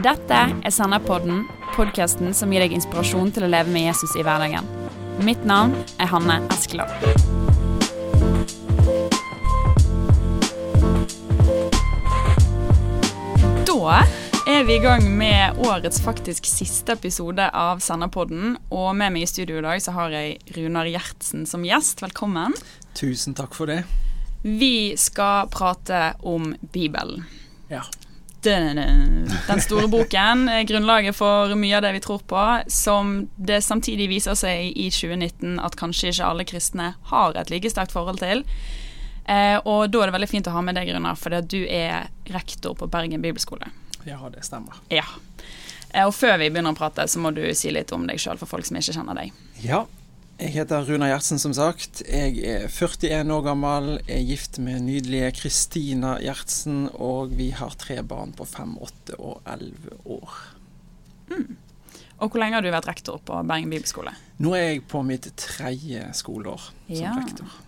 Dette er Senderpodden, podkasten som gir deg inspirasjon til å leve med Jesus i hverdagen. Mitt navn er Hanne Eskeland. Da er vi i gang med årets faktisk siste episode av Senderpodden. Og med meg i studio i dag så har jeg Runar Gjertsen som gjest. Velkommen. Tusen takk for det. Vi skal prate om Bibelen. Ja. Den store boken, grunnlaget for mye av det vi tror på, som det samtidig viser seg i 2019 at kanskje ikke alle kristne har et like sterkt forhold til. Eh, og da er det veldig fint å ha med deg, Gunnar, fordi du er rektor på Bergen bibelskole. Ja, det stemmer. Ja. Eh, og før vi begynner å prate, så må du si litt om deg sjøl for folk som ikke kjenner deg. Ja, jeg heter Runa Gjertsen, som sagt. Jeg er 41 år gammel, er gift med nydelige Kristina Gjertsen, og vi har tre barn på 5, 8 og 11 år. Mm. Og hvor lenge har du vært rektor på Bergen bibelskole? Nå er jeg på mitt tredje skoleår som ja. rektor.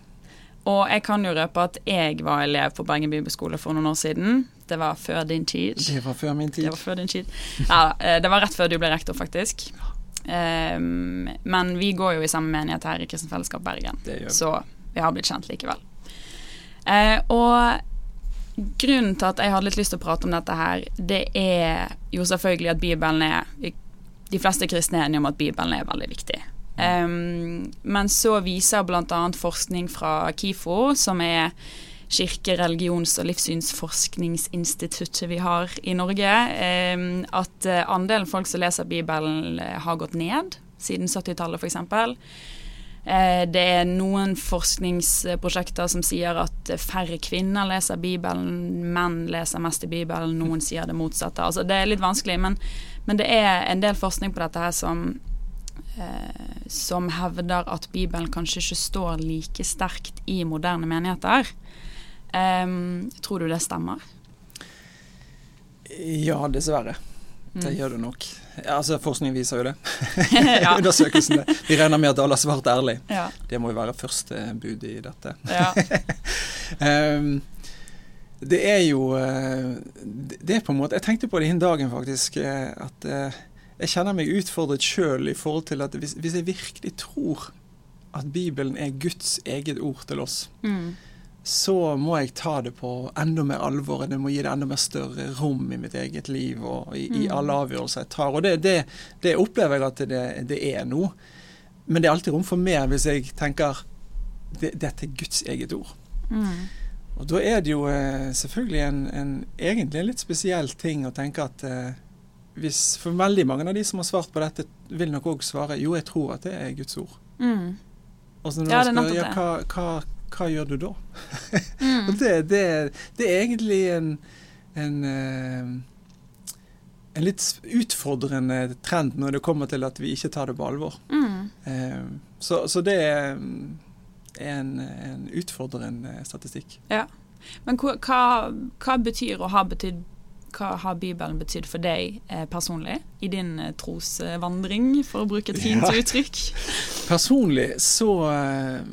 Og jeg kan jo røpe at jeg var elev på Bergen bibelskole for noen år siden. Det var før din tid. Det var før min tid. Det var, før din tid. Ja, eh, det var rett før du ble rektor, faktisk. Um, men vi går jo i samme menighet her i Kristent Fellesskap Bergen, så vi har blitt kjent likevel. Uh, og grunnen til at jeg hadde litt lyst til å prate om dette her, det er jo selvfølgelig at Bibelen er De fleste kristne er enige om at Bibelen er veldig viktig. Um, men så viser bl.a. forskning fra KIFO, som er kirke-, religions- og livssynsforskningsinstituttet vi har i Norge, at eh, andelen folk som leser Bibelen, eh, har gått ned siden 70-tallet, f.eks. Eh, det er noen forskningsprosjekter som sier at færre kvinner leser Bibelen, menn leser mest i Bibelen, noen sier det motsatte. Altså, det er litt vanskelig, men, men, det er en del forskning på dette her som, som hevder at Bibelen kanskje ikke står like sterkt i moderne menigheter. Um, tror du det stemmer? Ja, dessverre. Det mm. gjør det nok. Altså, Forskning viser jo det. Undersøkelsene. Vi regner med at alle har svart ærlig. Ja. Det må jo være første bud i dette. Ja. um, det er jo eh, Det er på en måte Jeg tenkte på det den dagen, faktisk. Eh, at uh, jeg kjenner meg utfordret sjøl i forhold til at hvis, hvis, jeg virkelig tror at Bibelen er Guds eget ord til oss, mm så må jeg ta det på enda mer alvor. Jeg må gi det enda mer større rom i mitt eget liv og i, i mm. alle avgjørelser jeg tar. Og det, det, det opplever jeg at det, det, er nå. Men det er alltid rom for mer hvis jeg tenker dette er Guds eget ord. Mm. Og da er det jo eh, selvfølgelig en, en, egentlig en litt spesiell ting å tenke at eh, hvis For veldig mange av de som har svart på dette, vil nok òg svare jo, jeg tror at det er Guds ord. Mm. Og så når ja, er spør, ja, hva, hva, hva gjør du da? Mm. det, det, det, er egentlig en, en, eh, en, litt utfordrende trend når det kommer til at vi ikke tar det på alvor. Mm. Eh, så, så, det er en, en, utfordrende statistikk. Ja. Men hva, hva betyr og har betydd hva har Bibelen betydd for deg eh, personlig i din eh, trosvandring, for å bruke et fint ja. uttrykk? Personlig så eh,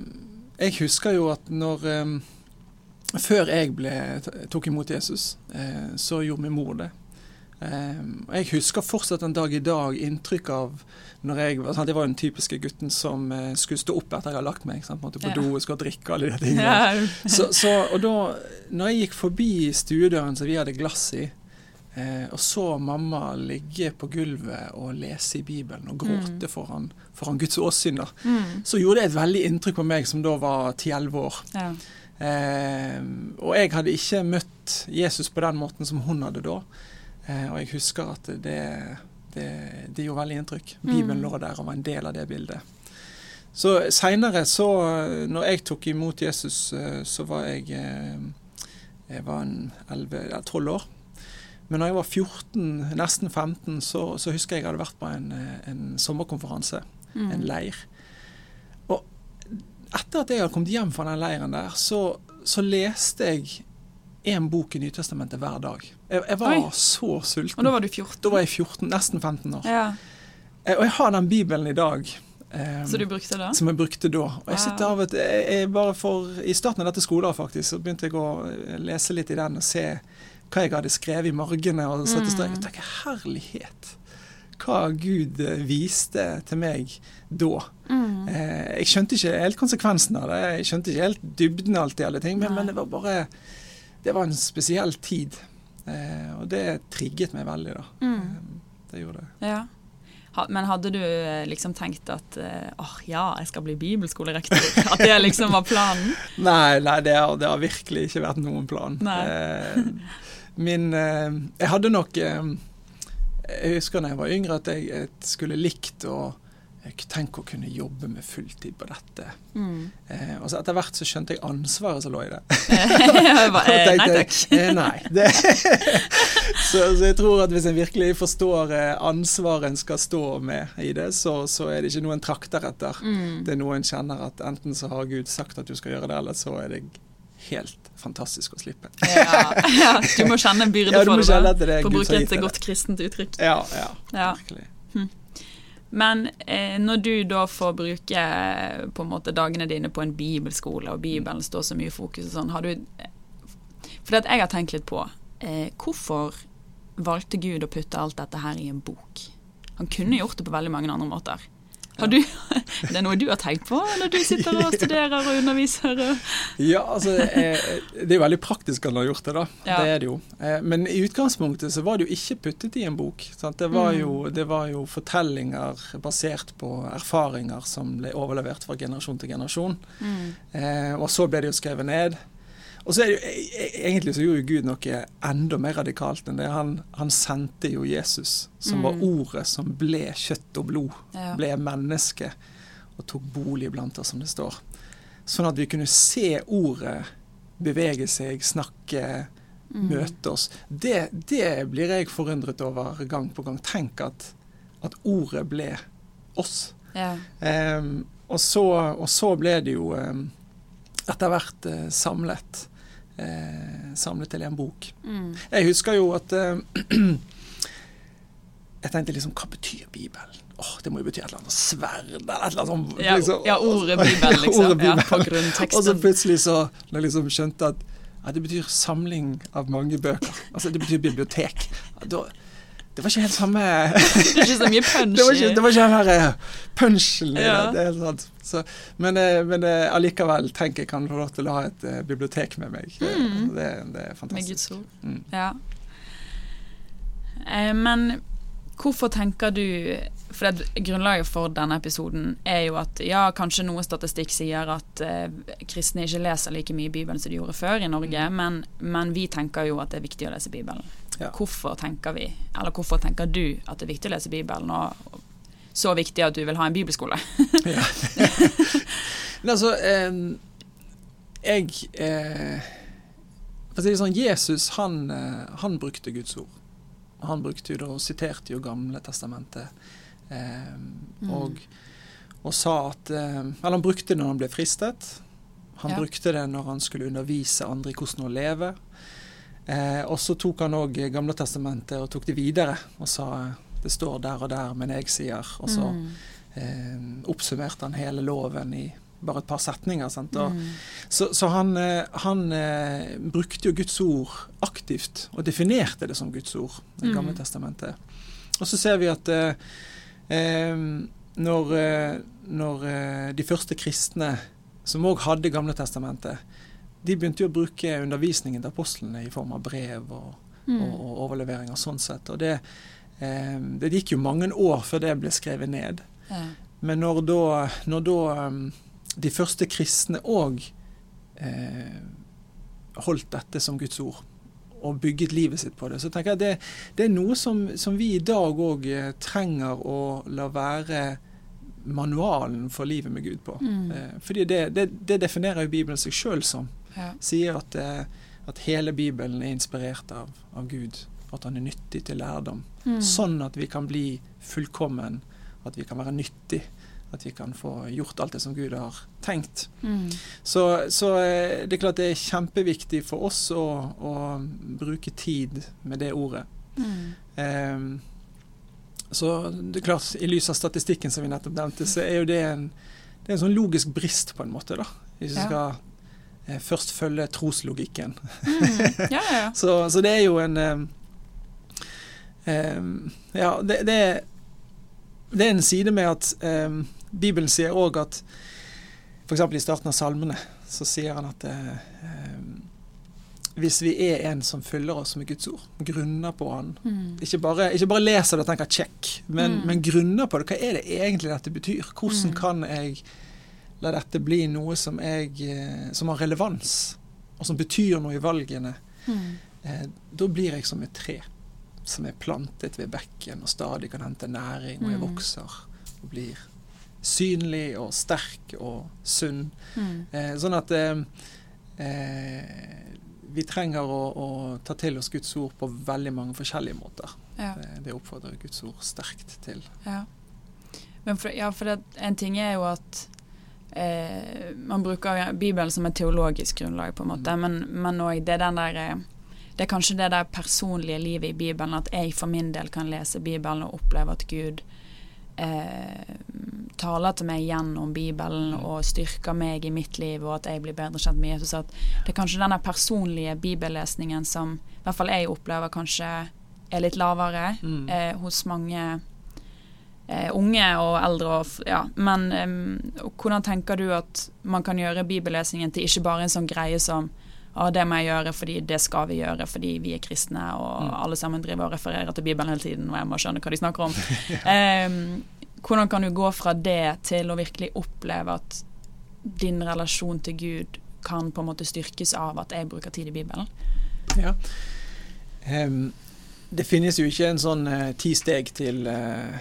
jeg husker jo at når um, Før jeg ble, tok imot Jesus, uh, så gjorde min mor det. Um, jeg husker fortsatt en dag i dag inntrykk av når jeg sant, Jeg var den typiske gutten som uh, skulle stå opp etter jeg hadde lagt meg. Sant, på ja. do og skulle drikke alle de tingene. Ja. så, så, og da når jeg gikk forbi stuedøren som vi hadde glass i, Eh, og så mamma ligge på gulvet og lese i Bibelen og gråte mm. foran, foran, Guds åsyn. Mm. Så gjorde det et veldig inntrykk på meg som da var 10-11 år. Ja. Eh, og jeg hadde ikke møtt Jesus på den måten som hun hadde da. Eh, og jeg husker at det, det, det gjorde veldig inntrykk. Bibelen mm. lå der og var en del av det bildet. Så seinere, så Når jeg tok imot Jesus, eh, så var jeg eh, Jeg var en 11-12 år. Men når jeg var 14, nesten 15, så, så husker jeg jeg hadde vært på en, en sommerkonferanse, mm. en leir. Og etter at jeg hadde kommet hjem fra den leiren der, så, så leste jeg én bok i Nytestamentet hver dag. Jeg, jeg var Oi. så sulten. Og da var du 14? Da var jeg 14, nesten 15 år. Ja. Eh, og jeg har den bibelen i dag. Um, så du brukte det? Som jeg brukte da. Og jeg sitter av et, jeg, bare for, I starten av dette skoleåret faktisk, så begynte jeg å lese litt i den og se hva jeg hadde skrevet i margene og satt i strek. Mm. Herlighet! Hva Gud eh, viste til meg da. Mm. Eh, jeg skjønte ikke helt konsekvensen av det. Jeg skjønte ikke helt dybden alltid i alle ting, men, men, det var bare Det var en spesiell tid. Eh, og det trigget meg veldig, da. Mm. Eh, det gjorde det. Ja. Men hadde du eh, liksom tenkt at åh oh, ja, jeg skal bli bibelskolerektor? At det liksom var planen? nei, nei det, har, det, har, virkelig ikke vært noen plan. Eh, min eh, Jeg hadde nok eh, Jeg husker da jeg var yngre at jeg, skulle likt å tenke å kunne jobbe med fulltid på dette. Mm. Eh, og så Etter hvert så skjønte jeg ansvaret som lå i det. tenkte, nei takk. Nei. Det, så, så, jeg tror at hvis en virkelig forstår ansvaret en skal stå med i det, så, så er det ikke noe en trakter etter. Mm. Det er noe en kjenner at enten så har Gud sagt at du skal gjøre det, eller så er det helt fantastisk å slippe. ja, ja, Du må kjenne en byrde ja, for det, det for å bruke et godt kristent uttrykk. Ja, ja, ja. virkelig. Hm. Men eh, når du da får bruke på en måte dagene dine på en bibelskole, og Bibelen står så mye i fokus og sånn, har du For jeg har tenkt litt på eh, hvorfor valgte Gud å putte alt dette her i en bok? Han kunne gjort det på veldig mange andre måter. Har du, er det noe du har tenkt på når du sitter og studerer og underviser? Ja, altså, eh, Det er jo veldig praktisk at han har gjort det, da. Ja. Det er det jo. Eh, men i utgangspunktet så var det jo ikke puttet i en bok. Det var, jo, mm. det, var jo, fortellinger basert på erfaringer som ble overlevert fra generasjon til generasjon. Mm. Eh, og så ble det jo skrevet ned. Og så er det jo, e, e, Egentlig så gjorde Gud noe enda mer radikalt enn det. Han, han sendte jo Jesus, som mm. var ordet som ble kjøtt og blod. Ja. Ble menneske og tok bolig blant oss, som det står. Sånn at vi kunne se ordet bevege seg, snakke, mm. møte oss. Det, det, blir jeg forundret over gang på gang. Tenk at, at ordet ble oss. Ja. Um, og, så, og, så, ble det jo um, etter hvert uh, samlet eh, samlet til en bok. Mm. Jeg husker jo at eh, Jeg tenkte liksom Hva betyr Bibelen? Oh, det må jo bety et eller annet sverd eller et eller annet sånt. Ja, liksom. ja ordet Bibelen, liksom. ordet Bibel. Ja, på grunnteksten. Og så plutselig så når jeg liksom skjønte at ja, det betyr samling av mange bøker. Altså det betyr bibliotek. Da, det var ikke helt samme Det er ikke så mye punch det var ikke, det var ikke den her eh, punchen i ja. det. er sant. Så, men, eh, men eh, allikevel tenker jeg kan få lov til å ha et bibliotek med meg. Mm. Det, det, er fantastisk. Med Guds ord. Mm. Ja. Eh, men hvorfor tenker du For det, grunnlaget for denne episoden er jo at ja, kanskje noe statistikk sier at eh, kristne ikke leser like mye Bibelen som de gjorde før i Norge, mm. men, men vi tenker jo at det er viktig å lese Bibelen. Ja. Hvorfor tenker vi, eller hvorfor tenker du at det er viktig å lese Bibelen, og så viktig at du vil ha en bibelskole? ja. altså, eh, jeg eh, For å si det sånn, Jesus han, eh, han, brukte Guds ord. Han brukte jo og siterte jo Gamle testamentet. Eh, mm. og, og, sa at Eller han brukte det når han ble fristet. Han ja. brukte det når han skulle undervise andre i hvordan å leve. Eh, og så tok han òg Gamletestamentet og tok det videre og sa det står der og der, men jeg sier. Og så mm. eh, oppsummerte han hele loven i bare et par setninger. Og, mm. Så, så, han, eh, han eh, brukte jo Guds ord aktivt, og definerte det som Guds ord, Det gamle mm. testamentet. Og så ser vi at eh, eh når, når de første kristne, som òg hadde Gamle testamentet, de begynte jo å bruke undervisningen til apostlene i form av brev og, mm. og, og overleveringer sånn sett. Og det, eh, det, gikk jo mange år før det ble skrevet ned. Ja. Men når da, når da um, de første kristne òg eh, holdt dette som Guds ord, og bygget livet sitt på det, så tenker jeg det, det er noe som, som vi i dag òg eh, trenger å la være manualen for livet med Gud på. Mm. Eh, fordi det, det, det, definerer jo Bibelen seg sjøl som ja. sier at, eh, at, hele Bibelen er inspirert av, av, Gud. At han er nyttig til lærdom. Mm. Sånn at vi kan bli fullkommen, at vi kan være nyttig. At vi kan få gjort alt det som Gud har tenkt. Mm. Så, så, eh, det er klart det er kjempeviktig for oss å, å bruke tid med det ordet. Mm. Um, så det er klart, I lys av statistikken som vi nettopp nevnte, så er jo det en, det er en sånn logisk brist, på en måte. da. Hvis vi ja. skal først følge troslogikken. Mm. Ja, ja. så, så, det er jo en um, um, Ja, det, det, er, det, er en side med at um, Bibelen sier òg at f.eks. i starten av salmene så sier han at uh, hvis vi er en som fyller oss med Guds ord, grunner på Han. Mm. Ikke, bare, ikke, bare, leser det og tenker 'check', men, mm. men, grunner på det. Hva er det egentlig dette betyr? Hvordan mm. kan jeg la dette bli noe som, jeg, eh, som har relevans, og som betyr noe i valgene? Mm. Eh, da blir jeg som et tre som er plantet ved bekken og stadig kan hente næring, og jeg mm. vokser og blir synlig og sterk og sunn. Mm. Eh, sånn at eh, eh vi trenger å, å, ta til oss Guds ord på veldig mange forskjellige måter. Ja. Det, det, oppfordrer Guds ord sterkt til. Ja, for, ja, for det, en ting er jo at eh, man bruker Bibelen som et teologisk grunnlag, på en måte, mm. men òg det den der eh, det er kanskje det der personlige livet i Bibelen, at jeg for min del kan lese Bibelen og oppleve at Gud eh, taler til meg gjennom Bibelen mm. og styrker meg i mitt liv, og at jeg blir bedre kjent med Jesus. At det er kanskje denne personlige bibellesningen som i hvert fall jeg opplever kanskje er litt lavere mm. eh, hos mange unge og eldre. Og, ja. Men eh, hvordan tenker du at man kan gjøre bibellesningen til ikke bare en sånn greie som ja, det må jeg gjøre fordi det skal vi gjøre fordi vi er kristne, og mm. alle sammen driver og refererer til Bibelen hele tiden, og jeg må skjønne hva de snakker om. um, hvordan kan du gå fra det til å virkelig oppleve at din relasjon til Gud kan på en måte styrkes av at jeg bruker tid i Bibelen? Ja. Um, det finnes jo ikke en sånn uh, ti steg til uh,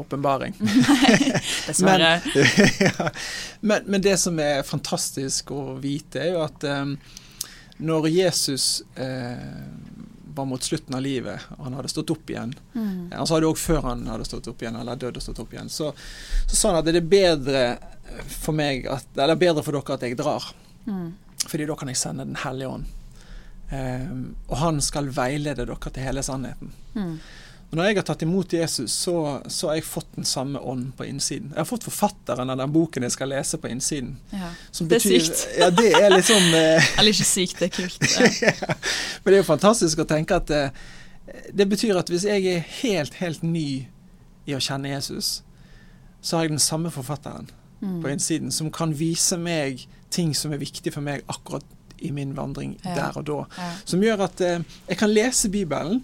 åpenbaring. Men, ja, men, men, det som er fantastisk å vite, er jo at um, når Jesus uh, var mot slutten av livet, og han hadde stått opp igjen mm. Han sa det òg før han hadde stått opp igjen, eller dødd og stått opp igjen. Så, så sa han at det er bedre for at, eller bedre for dere at jeg drar. Mm. Fordi da kan jeg sende Den hellige ånd. Um, og han skal veilede dere til hele sannheten. Mm. Og når jeg har tatt imot Jesus, så, så, har jeg fått den samme ånd på innsiden. Jeg har fått forfatteren av den boken jeg skal lese på innsiden. Ja. det betyr, er sykt. Ja, det er liksom eh, Eller ikke sykt, det er kult. Ja. ja. Men det er jo fantastisk å tenke at eh, det betyr at hvis jeg er helt, helt ny i å kjenne Jesus, så har jeg den samme forfatteren mm. på innsiden som kan vise meg ting som er viktig for meg akkurat i min vandring der og da. Som gjør at eh, jeg kan lese Bibelen.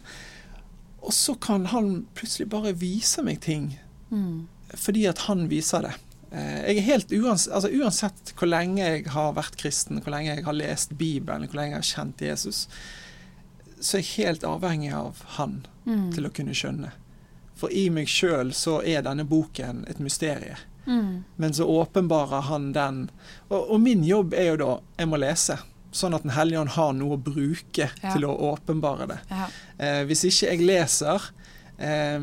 Og så kan han plutselig bare vise meg ting mm. fordi at han viser det. Eh, jeg er helt uansett, altså uansett hvor lenge jeg har vært kristen, hvor lenge jeg har lest Bibelen, hvor lenge jeg har kjent Jesus, så er jeg helt avhengig av han mm. til å kunne skjønne. For i meg sjøl så er denne boken et mysterium. Mm. Men så åpenbarer han den. Og, og, min jobb er jo da Jeg må lese sånn at Den hellige ånd har noe å bruke ja. til å åpenbare det. Ja. Eh, hvis ikke jeg leser eh,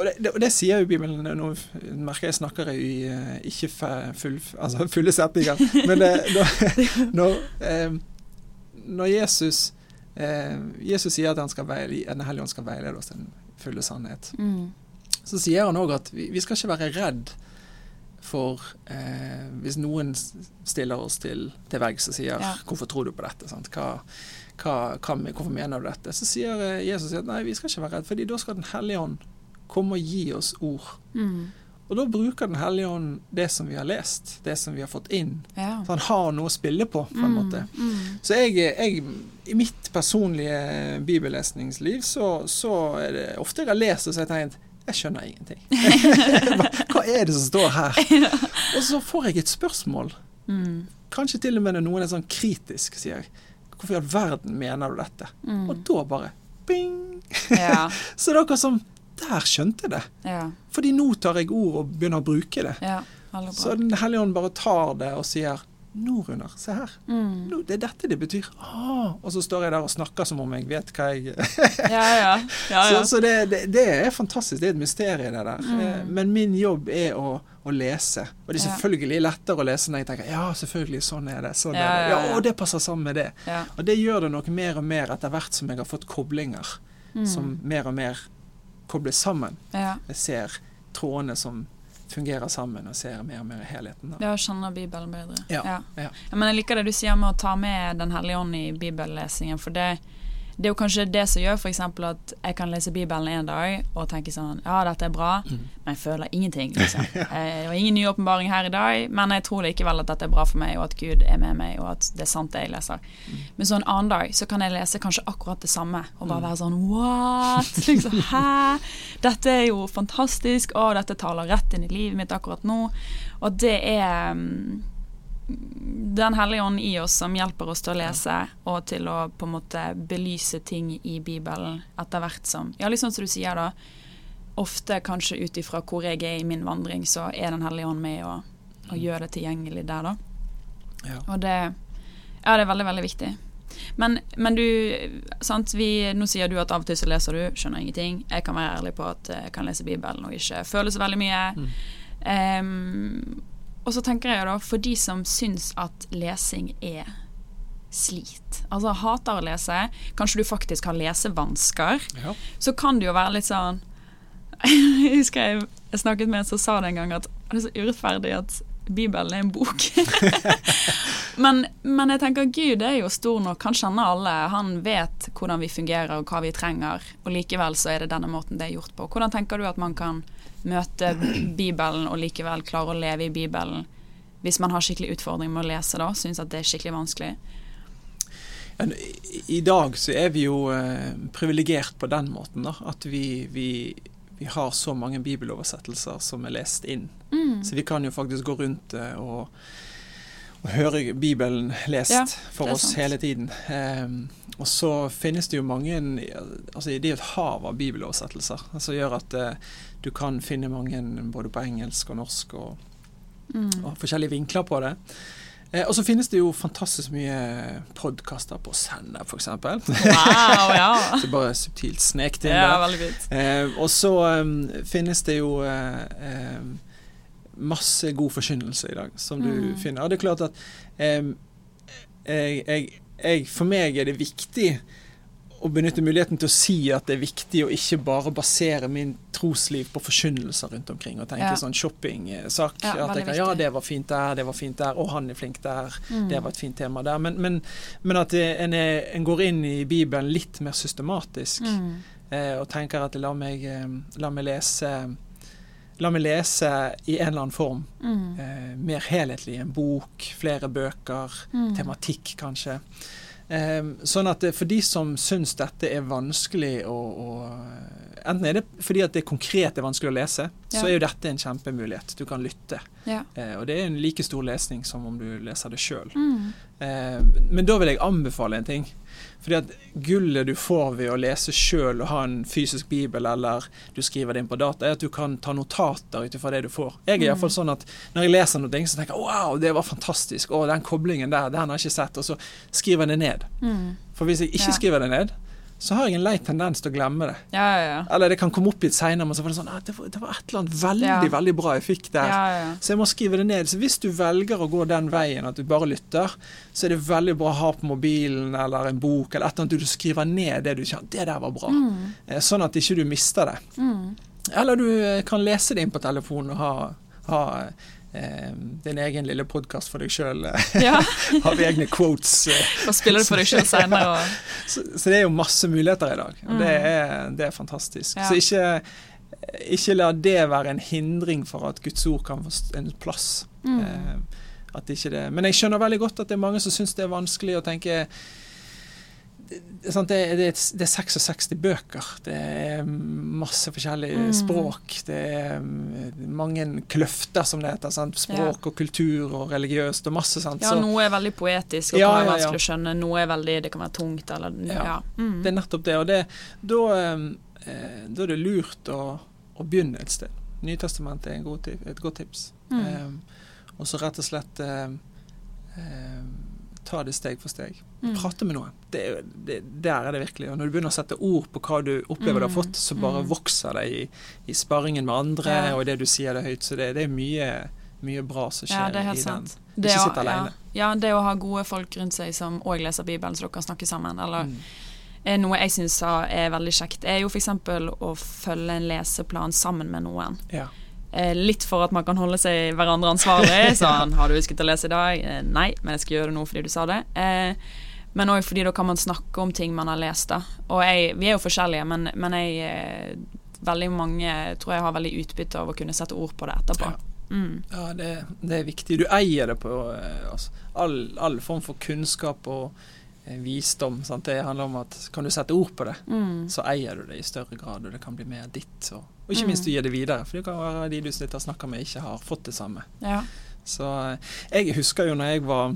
og, det, det, og det, sier jo Bibelen Nå merker jeg snakker i uh, ikke full, altså fulle setninger. Men det, da, når, eh, når, Jesus eh, Jesus sier at, han skal veile, at Den hellige ånd skal veilede oss til den fulle sannhet, mm. så sier han òg at vi, vi skal ikke være redd for eh, hvis noen stiller oss til, til veggs og sier ja. 'Hvorfor tror du på dette?' Hva, hva, hva, 'Hvorfor mener du dette?' Så sier eh, Jesus at nei, vi skal ikke være redd, fordi da skal Den hellige ånd komme og gi oss ord. Mm. Og da bruker Den hellige ånd det som vi har lest, det som vi har fått inn. Ja. Så han har noe å spille på, på en mm. måte. Mm. Så jeg, jeg, i mitt personlige bibellesningsliv, så, så er det ofte jeg har lest og så har jeg tenkt jeg skjønner ingenting. Hva er det som står her? Og så får jeg et spørsmål. Mm. Kanskje til og med når noen er sånn kritisk, sier jeg. Hvorfor i all verden mener du dette? Mm. Og da bare bing! Ja. så det er akkurat som Der skjønte jeg det. Ja. Fordi nå tar jeg ord og begynner å bruke det. Ja, så Den hellige ånd bare tar det og sier nå, Runar, se her. Mm. No, det er dette det betyr. Ah, og så står jeg der og snakker som om jeg vet hva jeg ja, ja. Ja, Så, så det, det, det, er fantastisk. Det er et mysterium, det der. Mm. Eh, men min jobb er å, å, lese. Og det er selvfølgelig lettere å lese når jeg tenker ja, selvfølgelig, sånn er det. Sånn er det. Ja, og det passer sammen med det. Og det gjør det nok mer og mer etter hvert som jeg har fått koblinger mm. som mer og mer kobles sammen. Jeg ser trådene som fungerer sammen og ser mer og mer helheten. Da. Ja, skjønner Bibelen bedre. Ja, ja. ja. Men jeg liker det du sier med å ta med Den hellige ånd i bibellesingen, for det det er jo kanskje det som gjør f.eks. at jeg kan lese Bibelen en dag og tenke sånn Ja, dette er bra, mm. men jeg føler ingenting. Liksom. Det var ingen ny åpenbaring her i dag, men jeg tror likevel at dette er bra for meg, og at Gud er med meg, og at det er sant, det jeg leser. Mm. Men så en annen dag så kan jeg lese kanskje akkurat det samme, og bare mm. være sånn What? Liksom, Hæ? Dette er jo fantastisk, og dette taler rett inn i livet mitt akkurat nå. Og det er mm, den hellige ånd i oss som hjelper oss til å lese og til å på en måte belyse ting i Bibelen etter hvert som Ja, sånn som du sier, da. Ofte kanskje ut ifra hvor jeg er i min vandring, så er Den hellige ånd med og, og mm. gjør det tilgjengelig der, da. Ja. Og det Ja, det er veldig, veldig viktig. Men, men du, sant, vi, nå sier du at av og til så leser du, skjønner ingenting. Jeg kan være ærlig på at jeg kan lese Bibelen og ikke føle så veldig mye. Mm. Um, og så tenker jeg da, for de som syns at lesing er slit, altså hater å lese, kanskje du faktisk har lesevansker, ja. så kan det jo være litt sånn Jeg husker jeg, jeg snakket med en som sa det en gang, at det er så urettferdig at Bibelen er en bok. men, men, jeg tenker Gud er jo stor nok, han kjenner alle. Han vet hvordan vi fungerer og hva vi trenger, og likevel så er det denne måten det er gjort på. Hvordan tenker du at man kan møte Bibelen og likevel klare å leve i Bibelen hvis man har skikkelig utfordring med å lese, da? Syns at det er skikkelig vanskelig? I dag så er vi jo eh, privilegert på den måten da, at vi, vi, vi, har så mange bibeloversettelser som er lest inn. Mm. Så vi kan jo faktisk gå rundt eh, og, og høre Bibelen lest ja, for oss sant. hele tiden. Um, og så finnes det jo mange altså Det er et hav av bibeloversettelser som gjør at uh, du kan finne mange både på engelsk og norsk og, mm. og forskjellige vinkler på det. Eh, og så finnes det jo fantastisk mye podkaster på Sender, f.eks. Wow, ja. så bare subtilt snekt inn ja, der. Eh, og så um, finnes det jo eh, masse god forkynnelse i dag som du mm. finner. Og det er klart at jeg, jeg, jeg, for meg er det viktig å benytte muligheten til å si at det er viktig å ikke bare basere min trosliv på forkynnelser rundt omkring og tenke ja. sånn shoppingsak. Ja, at jeg kan, ja, det var fint der, det var fint der, og han er flink der, mm. det var et fint tema der. Men, men, men at en, er, en, går inn i Bibelen litt mer systematisk mm. eh, og tenker at la meg, eh, la meg lese La meg lese i en eller annen form. Mm. Eh, mer helhetlig. En bok, flere bøker, mm. tematikk kanskje. Eh, sånn at for de som syns dette er vanskelig å, å, Enten er det fordi at det konkret er vanskelig å lese, ja. så er jo dette en kjempemulighet. Du kan lytte. Ja. Eh, og det er en like stor lesning som om du leser det sjøl. Mm. Eh, men da vil jeg anbefale en ting. Fordi at gullet du får ved å lese sjøl og ha en fysisk bibel, eller du skriver det inn på data, er at du kan ta notater ut ifra det du får. Jeg er mm. iallfall sånn at når jeg leser noe, så tenker jeg wow, det var fantastisk, å, den koblingen der, den har jeg ikke sett, og så skriver jeg det ned. Mm. For hvis jeg ikke skriver det ned, så har jeg en lei tendens til å glemme det. Ja, ja, ja. Eller det kan komme opp litt seinere, men så var det sånn ah, det, var, det, var, et eller annet veldig veldig bra jeg fikk der. Så jeg må skrive det ned. Så hvis du velger å gå den veien at du bare lytter, så er det veldig bra å ha på mobilen eller en bok eller et eller annet du skriver ned det du kjenner. Det der var bra. Mm. Eh, sånn at ikke du mister det. Mm. Eller du kan lese det inn på telefonen og ha, ha din egen lille podkast for deg sjøl. Ja. Har egne quotes. Og spiller det for deg sjøl seinere. Så, så, det er jo masse muligheter i dag. Og mm. det, er, det, er, fantastisk. Ja. Så ikke, ikke la det være en hindring for at Guds ord kan få en plass. Mm. Eh, at ikke det, men jeg skjønner veldig godt at det er mange som syns det er vanskelig å tenke det, er, det, er, 66 bøker. Det er masse forskjellige mm. språk. Det er mm, mange kløfter, som det heter. Sant? Språk ja. og kultur og religiøst og masse. Sant? Ja, noe er veldig poetisk og ja, kan være vanskelig å skjønne. Noe er veldig, det kan være tungt. Eller, ja. Mm. Det er nettopp det. Og det, da, eh, da, er det lurt å, å begynne et sted. Nytestamentet er god, et godt tips. Mm. Um, og så rett og slett um, um, ta det steg for steg. Mm. Prate med noen. Det, det, der er det virkelig. Og når du begynner å sette ord på hva du opplever du har mm. fått, så bare mm. vokser det i, i sparringen med andre, ja. og det du sier det høyt. Så det, det er mye, mye, bra som skjer ja, det er helt i sant. den. Ikke sitte alene. Ja. ja. det å ha gode folk rundt seg som òg leser Bibelen, så dere kan snakke sammen. Eller mm. noe jeg syns er veldig kjekt, er jo f.eks. å følge en leseplan sammen med noen. Ja. Eh, litt for at man kan holde seg hverandre ansvarlig. Sånn 'Har du husket å lese i dag?' Eh, nei, men jeg skal gjøre det nå fordi du sa det. Eh, men òg fordi da kan man snakke om ting man har lest. da Og jeg, vi er jo forskjellige, men, men jeg veldig mange tror jeg har veldig utbytte av å kunne sette ord på det etterpå. Ja. Mm. Ja, det, det, er viktig. Du eier det på altså, all, all, form for kunnskap og visdom. Sant? Det handler om at kan du sette ord på det, mm. så eier du det i større grad, og det kan bli mer ditt. Og, og ikke minst du mm. gir det videre, for det kan være de du og snakker med, ikke har fått det samme. Ja. Så eh, jeg husker jo når jeg var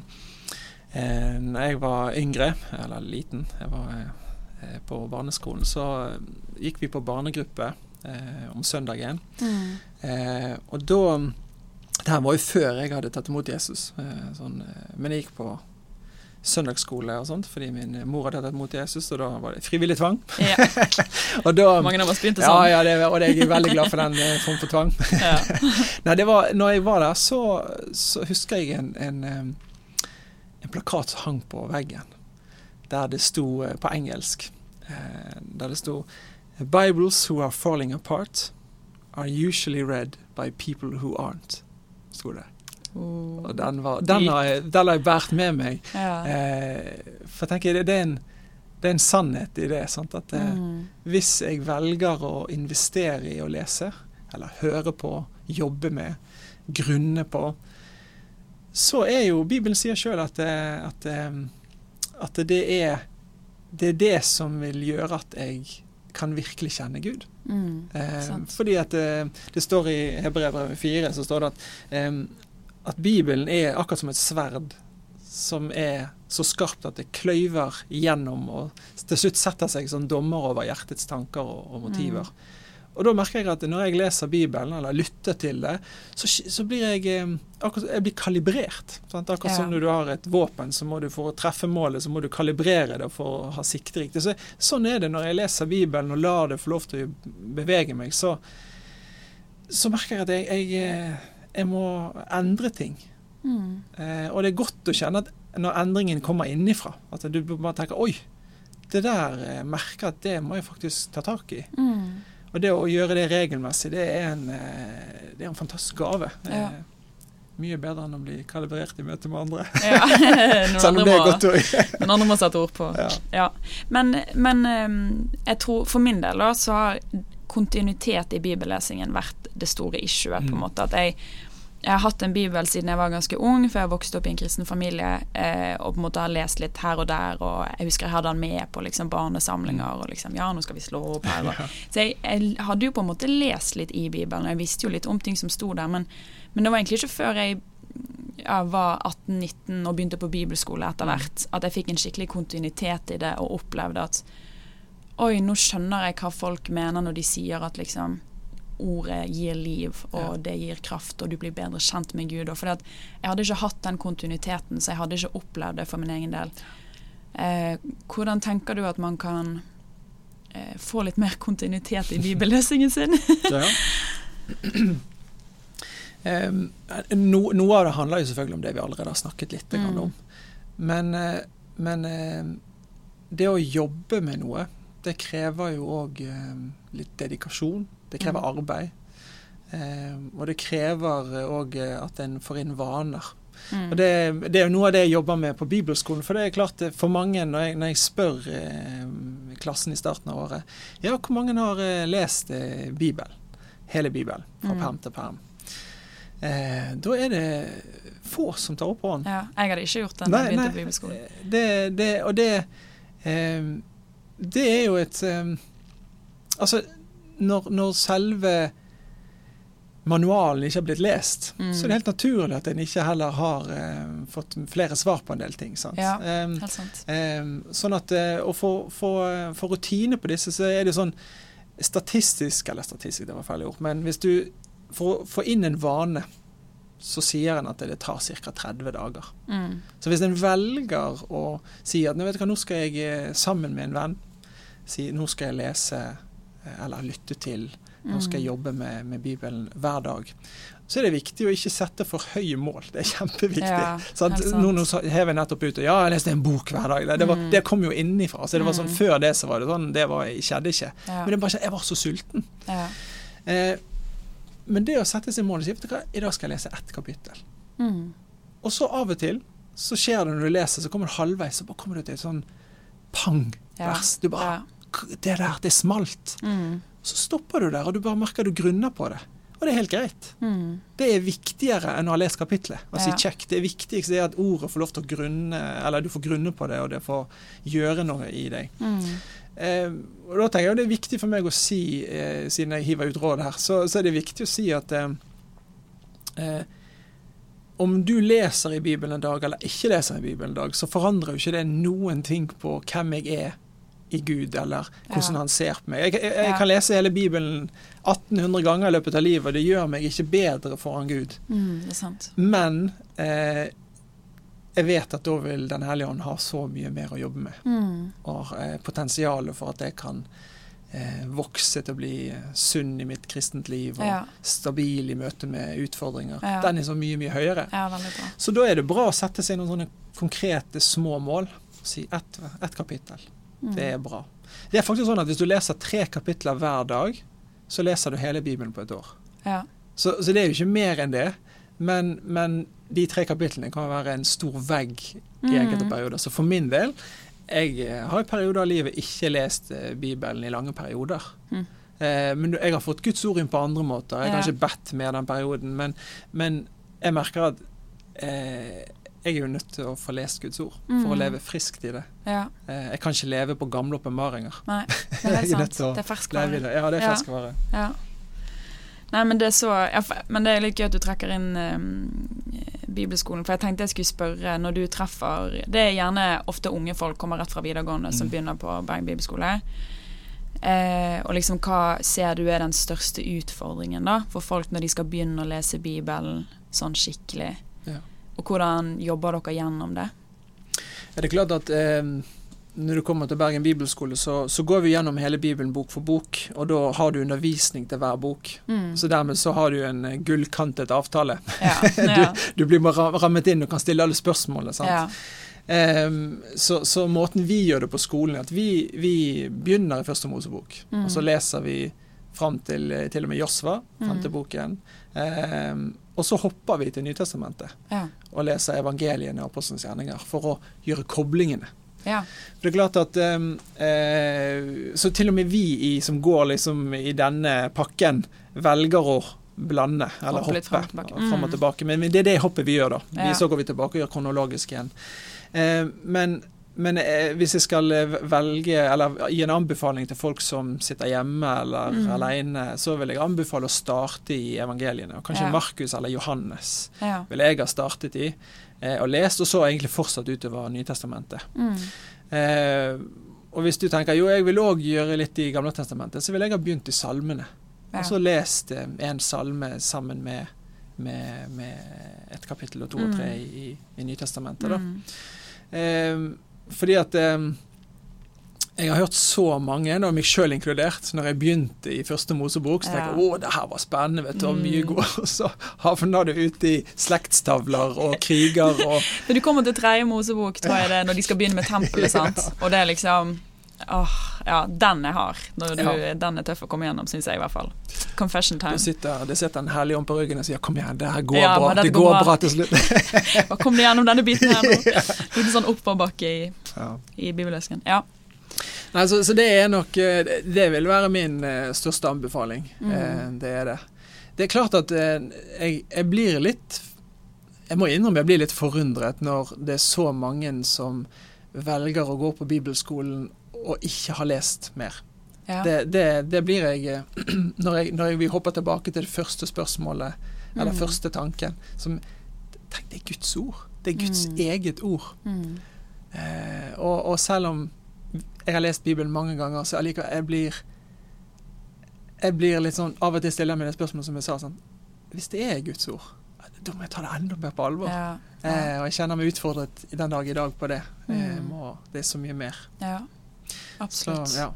eh, når jeg var yngre, eller liten, jeg var eh, på barneskolen, så eh, gikk vi på barnegruppe eh, om søndagen. Mm. og da Det her var jo før jeg hadde tatt imot Jesus. Eh, sånn, eh, men jeg gikk på søndagsskole og sånt, fordi min mor hadde tatt mot Jesus, og da var det frivillig tvang. Ja. da, Mange av oss begynte sånn. Ja, ja det, og jeg er veldig glad for den eh, form for tvang. Nei, det var, når jeg var der, så, så husker jeg en, en, en, plakat som hang på veggen, der det sto på engelsk Der det sto Bibles who are falling apart are usually read by people who aren't sto det. Oh. Og den, var, den, har jeg, den, har jeg, båret med meg. Ja. Eh, for jeg tenker det, det, er en, det, er en, sannhet i det. Sant? At eh, mm. Hvis jeg velger å investere i å lese, eller høre på, jobbe med, grunne på, så er jo Bibelen sier sjøl at, eh, at, eh, at det, er, det er det som vil gjøre at jeg kan virkelig kjenne Gud. Mm, eh, fordi at det, det står i Hebrevet 4 så står det at, eh, at Bibelen er akkurat som et sverd som er så skarpt at det kløyver gjennom og til slutt setter seg som dommer over hjertets tanker og, og motiver. Mm. Og da merker jeg at når jeg leser Bibelen, eller lytter til det, så, så blir jeg eh, akkurat, jeg blir kalibrert. Sant? Akkurat ja. som når du har et våpen, så må du for å treffe målet, så må du kalibrere det for å ha sikte riktig. Så, sånn er det når jeg leser Bibelen og lar det få lov til å bevege meg. Så, så merker jeg at jeg, jeg, eh, jeg må endre ting. Mm. Eh, og det er godt å kjenne at når endringen kommer innifra, at du bare tenker oi, det der jeg merker at det må jeg faktisk ta tak i. Mm. Og det å gjøre det regelmessig, det er en, eh, det er en fantastisk gave. Ja. Mye bedre enn å bli kalibrert i møte med andre. Ja. Selv om det er godt ord. noen andre må sette ord på. Ja. ja. Men, men, jeg tror for min del da, så har kontinuitet i bibellesingen vært det store issuet. på en mm. måte, at jeg jeg har hatt en bibel siden jeg var ganske ung, før jeg vokste opp i en kristen familie, eh, og på en måte har lest litt her og der, og jeg husker jeg hadde han med på liksom barnesamlinger, og liksom Ja, nå skal vi slå opp her. Og, så jeg, jeg, hadde jo på en måte lest litt i Bibelen, og jeg visste jo litt om ting som sto der, men, men det var egentlig ikke før jeg ja, var 18-19 og begynte på bibelskole etter hvert, at jeg fikk en skikkelig kontinuitet i det, og opplevde at Oi, nå skjønner jeg hva folk mener når de sier at liksom ordet gir liv, og ja. det gir kraft, og du blir bedre kjent med Gud. For jeg hadde ikke hatt den kontinuiteten, så jeg hadde ikke opplevd det for min egen del. Eh, hvordan tenker du at man kan eh, få litt mer kontinuitet i bibellesingen sin? ja. eh, no, noe av det handler jo selvfølgelig om det vi allerede har snakket litt mm. om. Men, eh, men eh, det å jobbe med noe, det krever jo òg litt dedikasjon. Det krever mm. arbeid. Eh, og det krever òg eh, at en får inn vaner. Mm. Og det, det, er noe av det jeg jobber med på bibelskolen. For det er klart for mange, når jeg, når jeg spør eh, klassen i starten av året Ja, hvor mange har eh, lest eh, Bibelen? Hele Bibelen, fra mm. perm til perm. Eh, da er det få som tar opp hånden. Ja, jeg hadde ikke gjort det da jeg begynte på bibelskolen. Det, det, og det, det er jo et Altså, når, når, selve manualen ikke har blitt lest, mm. så er det helt naturlig at en ikke heller har uh, fått flere svar på en del ting. Sant? Ja, um, helt sant. Um, sånn at uh, for, for, for, rutine på disse, så er det sånn statistisk Eller statistisk, det var feil ord. Men hvis du får, får inn en vane, så sier en at det tar ca. 30 dager. Mm. Så hvis en velger å si at nå skal jeg eh, sammen med en venn si nå skal jeg lese Eh, eller lytte til. Nå skal jeg mm. jobbe med, med, Bibelen hver dag. Så er det viktig å ikke sette for høye mål. Det er kjempeviktig. Ja, sånn, nå, nå hever jeg nettopp ut og ja, jeg leste en bok hver dag. Det, var, mm. det kom jo innenfra. Så det var sånn, mm. Før det så var det sånn, det var, skjedde ikke. Ja. Men det bare, jeg var så sulten. Ja. Eh, men det å sette seg mål og si vet du hva, i dag skal jeg lese ett kapittel. Mm. Og så av og til så skjer det når du leser, så kommer du halvveis, så bare kommer du til et sånn pang-vers. Du bare Det der, det smalt. Mm. Så stopper du der, og du bare merker du grunner på det. Og det er helt greit. Mm. Det er viktigere enn å ha lest kapitlet. Å si kjekk, Det viktigste er at ordet får lov til å grunne, eller du får grunne på det, og det får gjøre noe i deg. Mm. Eh, og da tenker jeg Det er viktig for meg å si, eh, siden jeg hiver ut råd her, så, så, er det viktig å si at eh, om du leser i Bibelen en dag eller ikke leser i Bibelen en dag, så forandrer jo ikke det noen ting på hvem jeg er i Gud, eller hvordan ja. han ser på meg. Jeg, jeg, jeg, kan lese hele Bibelen 1800 ganger i løpet av livet, og det gjør meg ikke bedre foran Gud. Mm, Men eh, jeg vet at da vil Den hellige ånd ha så mye mer å jobbe med. Mm. Og eh, potensialet for at jeg kan eh, vokse til å bli eh, sunn i mitt kristent liv og ja. stabil i møte med utfordringer, ja. den er så mye, mye høyere. Ja, så da er det bra å sette seg noen sånne konkrete små mål. Si ett et kapittel. Mm. Det er bra. Det er faktisk sånn at Hvis du leser tre kapitler hver dag, så leser du hele Bibelen på et år. Så, så det er jo ikke mer enn det. Men, men de tre kapitlene kan være en stor vegg i mm. enkelte perioder. Så for min del jeg eh, har i perioder av livet ikke lest eh, Bibelen i lange perioder. Mm. Eh, men jeg har fått Guds ord inn på andre måter. Jeg har ikke bedt mer den perioden. Men, men jeg merker at eh, jeg er jo nødt til å få lest Guds ord mm. for å leve friskt i det. Ja. Jeg kan ikke leve på gamle åpenbaringer. Nei, det er sant. det er ferskvare. Ja, det er ferskvare. Ja. Nei, men det er så ja, Men det er litt gøy at du trekker inn um, bibelskolen. For jeg tenkte jeg skulle spørre, når du treffer Det er gjerne ofte unge folk kommer rett fra videregående mm. som begynner på Bergen bibelskole. Eh, og liksom hva ser du er den største utfordringen da for folk når de skal begynne å lese Bibelen sånn skikkelig? Ja. Og hvordan jobber dere gjennom det? Er det klart at eh, når du kommer til Bergen bibelskole, så, så, går vi gjennom hele Bibelen bok for bok, og da har du undervisning til hver bok. Mm. Så dermed så har du en eh, gullkantet avtale. Ja, ja. du, du, blir rammet inn og kan stille alle spørsmålene. sant? Ja. Um, så, så, måten vi gjør det på skolen, er at vi, vi begynner i Første Mosebok. Mm. Og så leser vi fram til, til og med Josva, fram til mm. boken. Um, og så hopper vi til Nytestamentet og leser evangeliene og apostelens gjerninger for å gjøre koblingene. Ja. For det er klart at um, eh, Så til og med vi i, som går liksom i denne pakken, velger å blande, eller hoppe, hoppe fram, og fram og mm. tilbake. Men, det er det hoppet vi gjør, da. Vi, ja. Så går vi tilbake og gjør kronologisk igjen. Eh, men, men eh, hvis jeg skal eh, velge, eller gi en anbefaling til folk som sitter hjemme eller mm. alene, så vil jeg anbefale å starte i evangeliene. Og kanskje ja. Markus eller Johannes ja. vil jeg ha startet i eh, og lest, og så egentlig fortsatt utover Nytestamentet. Mm. Eh, og hvis du tenker jo, jeg vil òg gjøre litt i Gamle Testamentet, så vil jeg ha begynt i salmene. Ja. Og så lest eh, en salme sammen med, med, med et kapittel og to mm. og tre i, i Nytestamentet. da. Mm. Eh, fordi at eh, jeg har hørt så mange, og meg sjøl inkludert, når jeg begynte i første Mosebok, så tenkte jeg ja. å, det her var spennende, vet du, og mye mm. god Og så havna du ute i slektstavler og kriger og Du kommer til tredje Mosebok, tror jeg det, når de skal begynne med tempelet, sant, og det er liksom Åh, ja, den er hard. Du, ja. Den er tøff å komme gjennom, syns jeg i hvert fall. Confession time. Det sitter, det sitter en hellig ånd på ryggen og sier 'kom igjen, det her går ja, bra'. Det går bra. bra til slutt. kom deg gjennom denne biten her nå. Litt sånn oppoverbakke i, ja. i bibellesken. Ja. Nei, så, så, det er nok eh, Det vil være min uh, største anbefaling. Mm. Uh, det er det. Det er klart at jeg, jeg, blir litt Jeg må innrømme jeg blir litt forundret når det er så mange som velger å gå på bibelskolen og ikke har lest mer. Ja. Det, det, det, blir jeg når, jeg når jeg hopper tilbake til det første spørsmålet, eller mm. første tanken som Tenk, det er Guds ord. Det er Guds mm. eget ord. Mm. og, og selv om jeg har lest Bibelen mange ganger, så jeg, liker, jeg blir jeg blir litt sånn, Av og til stiller jeg meg det spørsmålet som jeg sa. sånn, Hvis det er Guds ord, da må jeg ta det enda mer på alvor. Ja, ja. Eh, og jeg kjenner meg utfordret den dag i dag på det. Mm. Må, det er så mye mer. Ja, absolutt. Så, ja.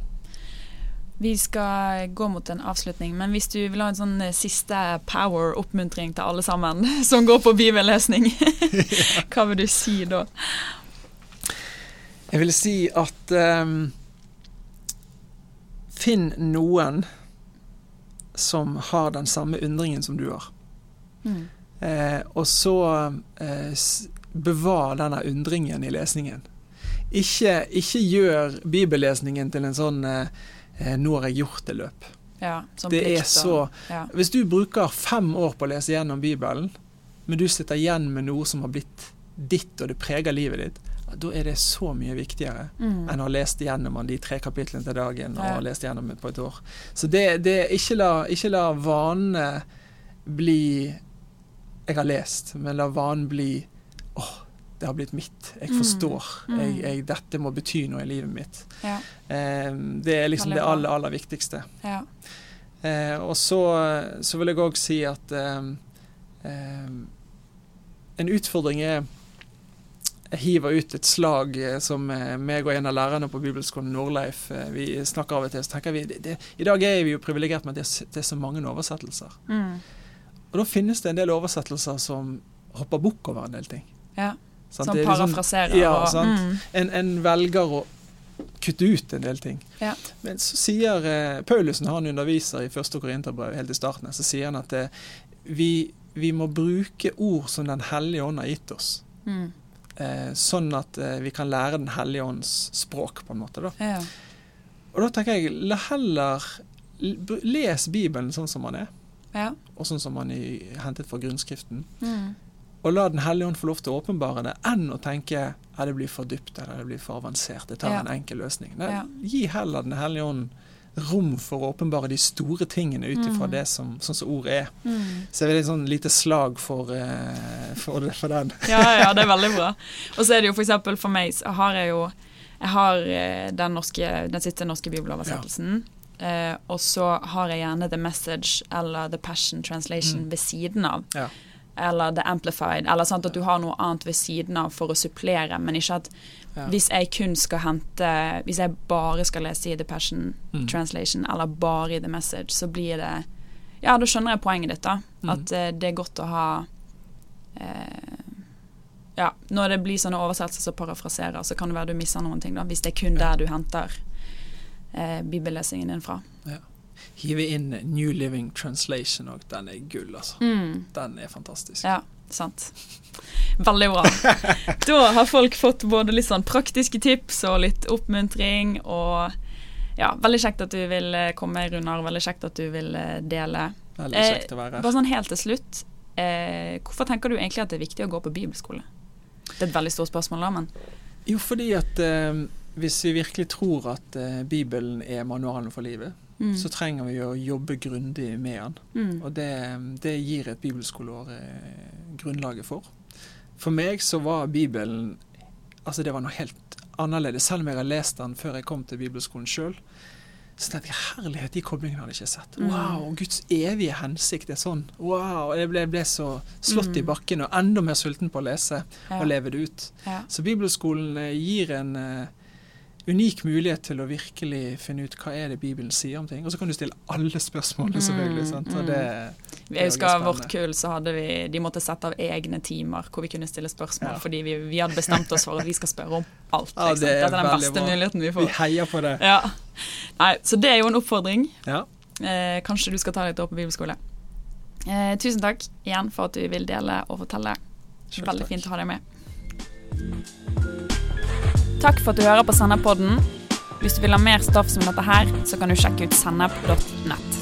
Vi skal gå mot en avslutning, men hvis du vil ha en sånn eh, siste power-oppmuntring til alle sammen som går på bibellesning, hva vil du si da? Jeg vil si at um, Finn noen som har den samme undringen som du har. Mm. Eh, og så eh, bevar denne undringen i lesningen. Ikke, ikke gjør bibellesningen til en sånn eh, eh 'nå har jeg gjort det'-løp. Ja, det er så ja. Hvis du bruker fem år på å lese gjennom Bibelen, men du sitter igjen med noe som har blitt ditt, og det preger livet ditt, da er det så mye viktigere mm. enn å ha lest gjennom de tre kapitlene til dagen og ja. lest gjennom på et år. Så det, det ikke la, ikke la vanene bli jeg har lest, men la vanen bli åh, det har blitt mitt. Jeg mm. forstår. Mm. Jeg, jeg, dette må bety noe i livet mitt. Ja. Eh, det er liksom det aller, aller viktigste. Ja. Eh, og så, så, vil jeg òg si at eh, en utfordring er hiver ut et slag eh, som eh, meg og en av lærerne på Bibelskolen Nordleif vi snakker av og til. så tenker vi, det, det, I dag er vi jo privilegert med at det, det, er så mange oversettelser. Mm. Og da finnes det en del oversettelser som hopper bukk over en del ting. Ja. Sant? Som parafraserer. Liksom, ja, og, mm. en, en, velger å kutte ut en del ting. Ja. Men så sier eh, Paulusen, han underviser i første Korinterbrev helt i starten, så sier han at eh, vi, vi, må bruke ord som Den hellige ånd har gitt oss. Mm. Eh, sånn at eh, vi kan lære Den hellige ånds språk, på en måte. Da. Ja. Og da tenker jeg, la heller Les Bibelen sånn som man er. Ja. Og sånn som man er hentet fra grunnskriften. Mm og la Den hellige ånd få lov til å åpenbare det, enn å tenke at det blir for dypt eller det blir for avansert. Det tar ja. en enkel løsning. Nei. Gi heller Den hellige ånd rom for å åpenbare de store tingene ut ifra mm. det som, sånn som ordet er. Mm. Så det er et sånn lite slag for, uh, for, for, den. ja, ja, det er veldig bra. Og så er det jo f.eks. For, for meg så har jeg jo jeg har eh, den, norske, den siste norske bibeloversettelsen. Ja. Uh, og så har jeg gjerne The Message eller The Passion Translation mm. ved siden av. Ja eller The Amplified, eller sant, at du har noe annet ved siden av for å supplere, men ikke at ja. hvis jeg kun skal hente Hvis jeg bare skal lese i The Passion mm. Translation, eller bare i The Message, så blir det Ja, da skjønner jeg poenget ditt, da. Mm. At uh, det er godt å ha uh, Ja, når det blir sånne oversettelser som parafraserer, så kan det være du misser noen ting, da, hvis det er kun der du henter uh, bibellesingen din fra. Ja hive inn New Living Translation òg. Den er gull, altså. Mm. Den er fantastisk. Ja, sant. Veldig bra. da har folk fått både litt sånn praktiske tips og litt oppmuntring. Og ja, veldig kjekt at du vil eh, komme, Runar. Veldig kjekt at du vil eh, dele. Veldig kjekt å være her. bare sånn helt til slutt. Eh, hvorfor tenker du egentlig at det er viktig å gå på bibelskole? Det er et veldig stort spørsmål, da, men Jo, fordi at eh, hvis vi virkelig tror at eh, Bibelen er manualen for livet, mm. så trenger vi å jobbe grundig med den. Mm. Og det, det, gir et bibelskoleår eh, grunnlaget for. For meg så var Bibelen altså det var noe helt annerledes. Selv om jeg har lest den før jeg kom til bibelskolen sjøl. Så tenkte jeg herlighet, de koblingene hadde jeg ikke sett. Mm. Wow, Guds evige hensikt er sånn. Wow, Jeg ble, ble så slått mm. i bakken og enda mer sulten på å lese ja. og leve det ut. Ja. Så bibelskolen eh, gir en uh, unik mulighet til å virkelig finne ut hva er det Bibelen sier om ting. Og så kan du stille alle spørsmålene, selvfølgelig. Mm, sant? Og det, det jeg husker vårt kull, så hadde vi De måtte sette av egne timer hvor vi kunne stille spørsmål, ja. fordi vi, vi, hadde bestemt oss for at vi skal spørre om alt. Ja, det er Dette er den beste bra. muligheten vi får. Vi heier på det. Ja. Nei, så det er jo en oppfordring. Ja. Eh, kanskje du skal ta litt år på bibelskole. Eh, tusen takk igjen for at du vil dele og fortelle. Veldig fint å ha deg med. Takk for at du hører på Senderpodden. Hvis du vil ha mer stoff som dette her, så kan du sjekke ut sennep.nett.